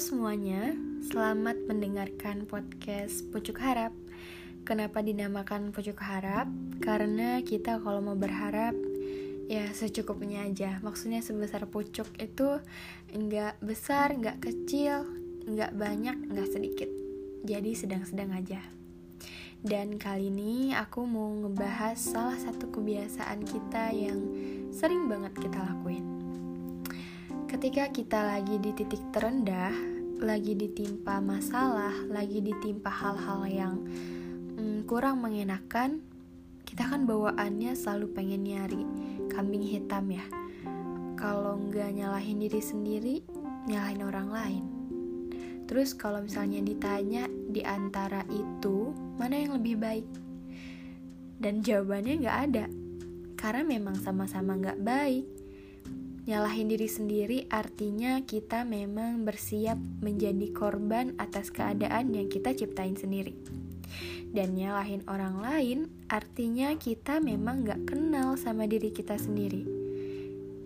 semuanya, selamat mendengarkan podcast Pucuk Harap. Kenapa dinamakan Pucuk Harap? Karena kita kalau mau berharap ya secukupnya aja. Maksudnya sebesar pucuk itu enggak besar, enggak kecil, enggak banyak, enggak sedikit. Jadi sedang-sedang aja. Dan kali ini aku mau ngebahas salah satu kebiasaan kita yang sering banget kita lakuin. Ketika kita lagi di titik terendah, lagi ditimpa masalah, lagi ditimpa hal-hal yang hmm, kurang mengenakan, kita kan bawaannya selalu pengen nyari kambing hitam ya. Kalau nggak nyalahin diri sendiri, nyalahin orang lain. Terus kalau misalnya ditanya di antara itu, mana yang lebih baik? Dan jawabannya nggak ada. Karena memang sama-sama nggak baik. Nyalahin diri sendiri artinya kita memang bersiap menjadi korban atas keadaan yang kita ciptain sendiri dan nyalahin orang lain artinya kita memang gak kenal sama diri kita sendiri.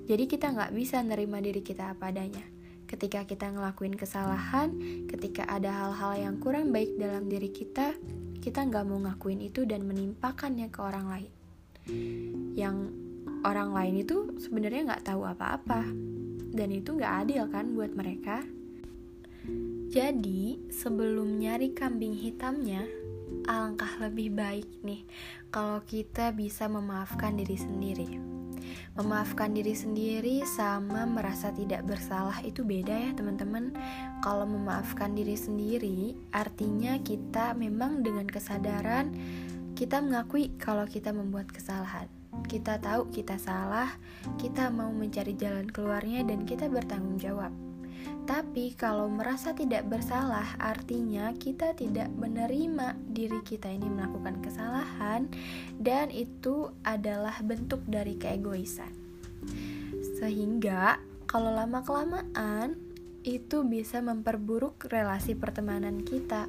Jadi kita gak bisa nerima diri kita apa adanya. Ketika kita ngelakuin kesalahan, ketika ada hal-hal yang kurang baik dalam diri kita, kita gak mau ngakuin itu dan menimpakannya ke orang lain. Yang orang lain itu sebenarnya gak tahu apa-apa. Dan itu gak adil kan buat mereka. Jadi, sebelum nyari kambing hitamnya, alangkah lebih baik nih kalau kita bisa memaafkan diri sendiri. Memaafkan diri sendiri sama merasa tidak bersalah itu beda ya teman-teman. Kalau memaafkan diri sendiri artinya kita memang dengan kesadaran kita mengakui kalau kita membuat kesalahan. Kita tahu kita salah, kita mau mencari jalan keluarnya dan kita bertanggung jawab. Tapi kalau merasa tidak bersalah, artinya kita tidak menerima diri kita ini melakukan kesalahan, dan itu adalah bentuk dari keegoisan. Sehingga, kalau lama-kelamaan itu bisa memperburuk relasi pertemanan kita,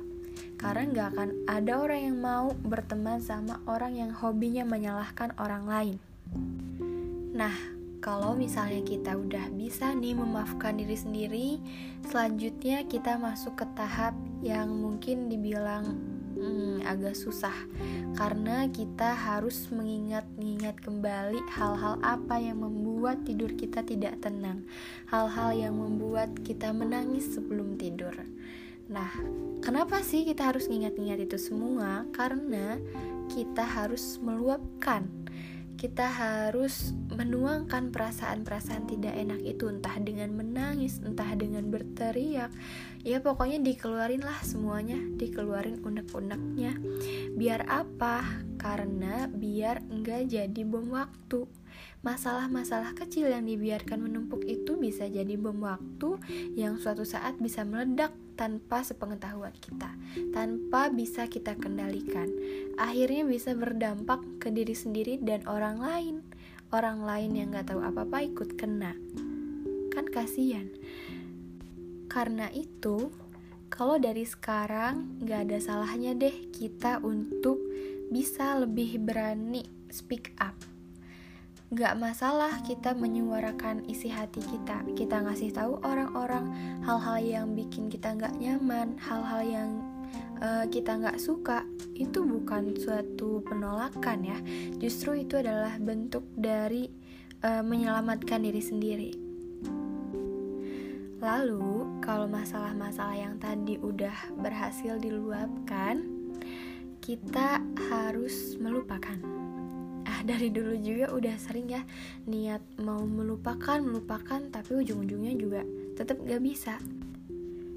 karena nggak akan ada orang yang mau berteman sama orang yang hobinya menyalahkan orang lain. Nah, kalau misalnya kita udah bisa nih memaafkan diri sendiri, selanjutnya kita masuk ke tahap yang mungkin dibilang hmm, agak susah karena kita harus mengingat-ingat kembali hal-hal apa yang membuat tidur kita tidak tenang, hal-hal yang membuat kita menangis sebelum tidur. Nah, kenapa sih kita harus ingat-ingat itu semua? Karena kita harus meluapkan kita harus menuangkan perasaan-perasaan tidak enak itu entah dengan menangis, entah dengan berteriak. Ya pokoknya dikeluarin lah semuanya, dikeluarin unek-uneknya. Biar apa? Karena biar enggak jadi bom waktu. Masalah-masalah kecil yang dibiarkan menumpuk itu bisa jadi bom waktu yang suatu saat bisa meledak tanpa sepengetahuan kita, tanpa bisa kita kendalikan. Akhirnya bisa berdampak ke diri sendiri dan orang lain. Orang lain yang gak tahu apa-apa ikut kena. Kan kasihan. Karena itu, kalau dari sekarang gak ada salahnya deh kita untuk bisa lebih berani speak up Gak masalah kita menyuarakan isi hati kita. Kita ngasih tahu orang-orang hal-hal yang bikin kita gak nyaman Hal-hal yang uh, kita gak suka Itu bukan suatu penolakan ya. Justru itu adalah bentuk dari uh, menyelamatkan diri sendiri. Lalu, kalau masalah-masalah yang tadi udah berhasil diluapkan, kita harus melupakan dari dulu juga udah sering ya niat mau melupakan melupakan tapi ujung-ujungnya juga tetap gak bisa.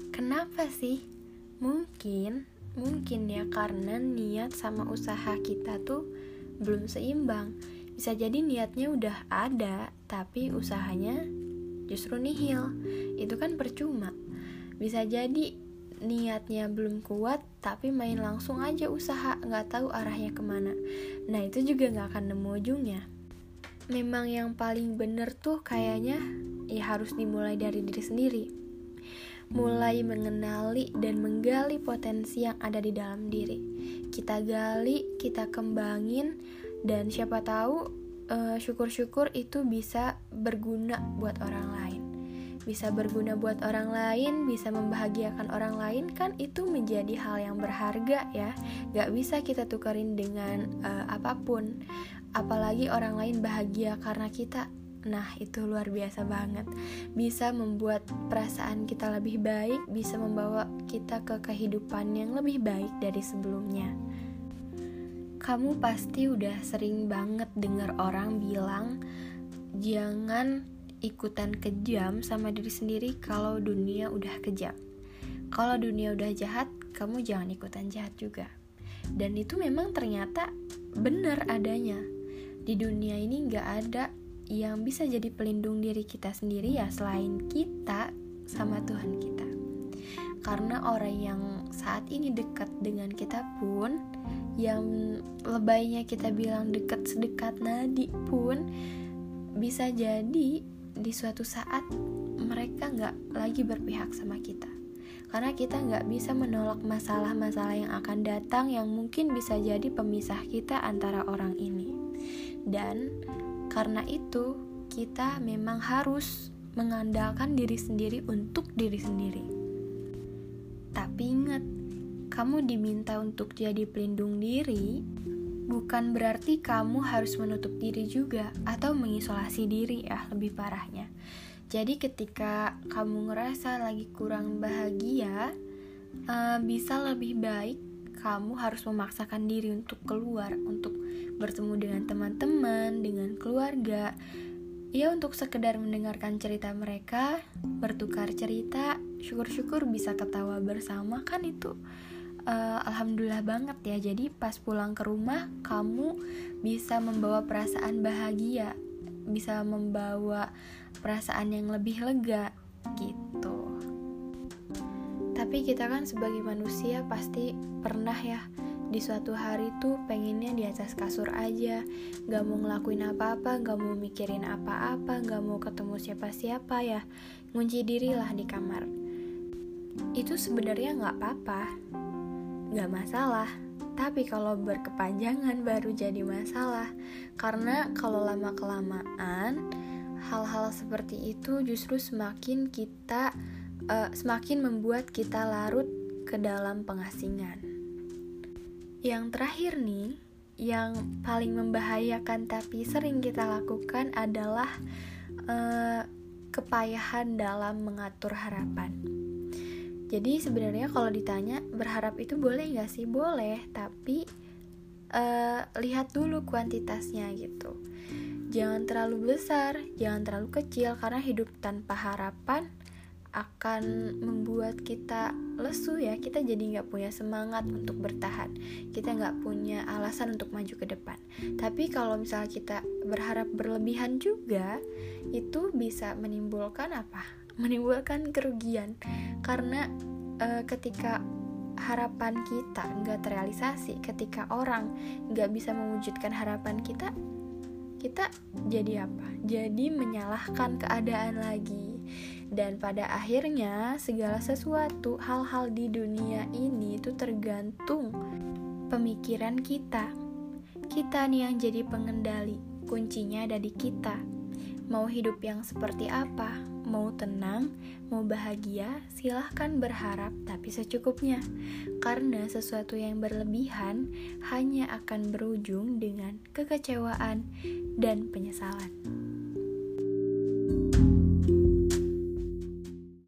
Kenapa sih? Mungkin mungkin ya karena niat sama usaha kita tuh belum seimbang. Bisa jadi niatnya udah ada tapi usahanya justru nihil. Itu kan percuma. Bisa jadi niatnya belum kuat tapi main langsung aja usaha nggak tahu arahnya ke mana. Nah itu juga nggak akan nemu ujungnya. Memang yang paling bener tuh kayaknya ya harus dimulai dari diri sendiri. Mulai mengenali dan menggali potensi yang ada di dalam diri. Kita gali kita kembangin dan siapa tahu uh, syukur-syukur itu bisa berguna buat orang lain bisa berguna buat orang lain, bisa membahagiakan orang lain kan itu menjadi hal yang berharga ya. Gak bisa kita tukerin dengan uh, apa pun. Apalagi orang lain bahagia karena kita. Nah, itu luar biasa banget. Bisa membuat perasaan kita lebih baik, bisa membawa kita ke kehidupan yang lebih baik dari sebelumnya. Kamu pasti udah sering banget dengar orang bilang, "Jangan ikutan kejam sama diri sendiri kalau dunia udah kejam. Kalau dunia udah jahat, kamu jangan ikutan jahat juga. Dan itu memang ternyata benar adanya. Di dunia ini nggak ada yang bisa jadi pelindung diri kita sendiri ya selain kita sama Tuhan kita. Karena orang yang saat ini dekat dengan kita pun yang lebaynya kita bilang dekat sedekat nadi pun bisa jadi di suatu saat mereka nggak lagi berpihak sama kita. Karena kita nggak bisa menolak masalah-masalah yang akan datang yang mungkin bisa jadi pemisah kita antara orang ini. Dan karena itu kita memang harus mengandalkan diri sendiri untuk diri sendiri. Tapi ingat kamu diminta untuk jadi pelindung diri bukan berarti kamu harus menutup diri juga atau mengisolasi diri ya lebih parahnya. Jadi ketika kamu ngerasa lagi kurang bahagia, uh, bisa lebih baik kamu harus memaksakan diri untuk keluar, untuk bertemu dengan teman-teman, dengan keluarga. Ya untuk sekedar mendengarkan cerita mereka, bertukar cerita, syukur-syukur bisa ketawa bersama kan itu uh, alhamdulillah banget ya. Jadi pas pulang ke rumah kamu bisa membawa perasaan bahagia bisa membawa perasaan yang lebih lega gitu. Tapi kita kan sebagai manusia pasti pernah ya di suatu hari tuh pengennya di atas kasur aja. Gak mau ngelakuin apa-apa, gak mau mikirin apa-apa, gak mau ketemu siapa-siapa ya. Ngunci dirilah di kamar. Itu sebenarnya gak apa-apa gak masalah. Tapi kalau berkepanjangan baru jadi masalah. Karena kalau lama-kelamaan hal-hal seperti itu justru semakin kita uh, semakin membuat kita larut ke dalam pengasingan. Yang terakhir nih, yang paling membahayakan tapi sering kita lakukan adalah uh, kepayahan dalam mengatur harapan. Jadi sebenarnya kalau ditanya berharap itu boleh nggak sih? Boleh, tapi uh, lihat dulu kuantitasnya gitu. Jangan terlalu besar, jangan terlalu kecil karena hidup tanpa harapan akan membuat kita lesu ya kita jadi nggak punya semangat untuk bertahan kita nggak punya alasan untuk maju ke depan tapi kalau misalnya kita berharap berlebihan juga itu bisa menimbulkan apa menimbulkan kerugian. Karena uh, ketika harapan kita nggak terrealisasi ketika orang nggak bisa mewujudkan harapan kita kita jadi apa? Jadi menyalahkan keadaan lagi. Dan pada akhirnya segala sesuatu hal-hal di dunia ini itu tergantung pemikiran kita. Kita nih yang jadi pengendali kuncinya ada di kita. Mau hidup yang seperti apa Mau tenang, mau bahagia, silahkan berharap tapi secukupnya. Karena sesuatu yang berlebihan hanya akan berujung dengan kekecewaan dan penyesalan.